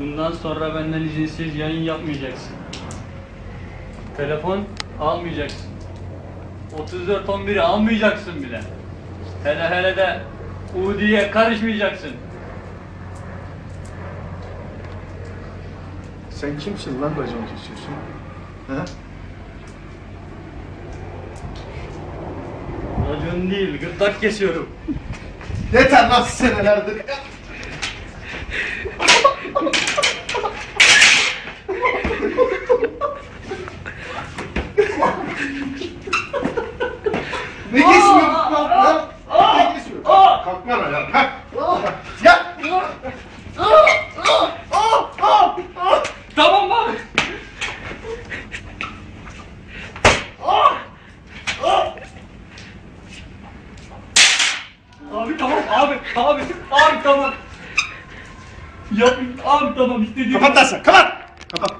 Bundan sonra benden izinsiz yayın yapmayacaksın. Telefon almayacaksın. 3411'i almayacaksın bile. Hele hele de Udi'ye karışmayacaksın. Sen kimsin lan racon kesiyorsun? Ha? Racon değil, gırtlak kesiyorum. Yeter lan senelerdir. ne kesiyorsun lan? Ne kesiyorsun? Kalk lan ayağa. Kalk. Ya. Tamam abi. Abi tamam abi abi abi tamam. Yapmayın abi tamam istediğim. Kapat lan sen. Kapat. Kapat.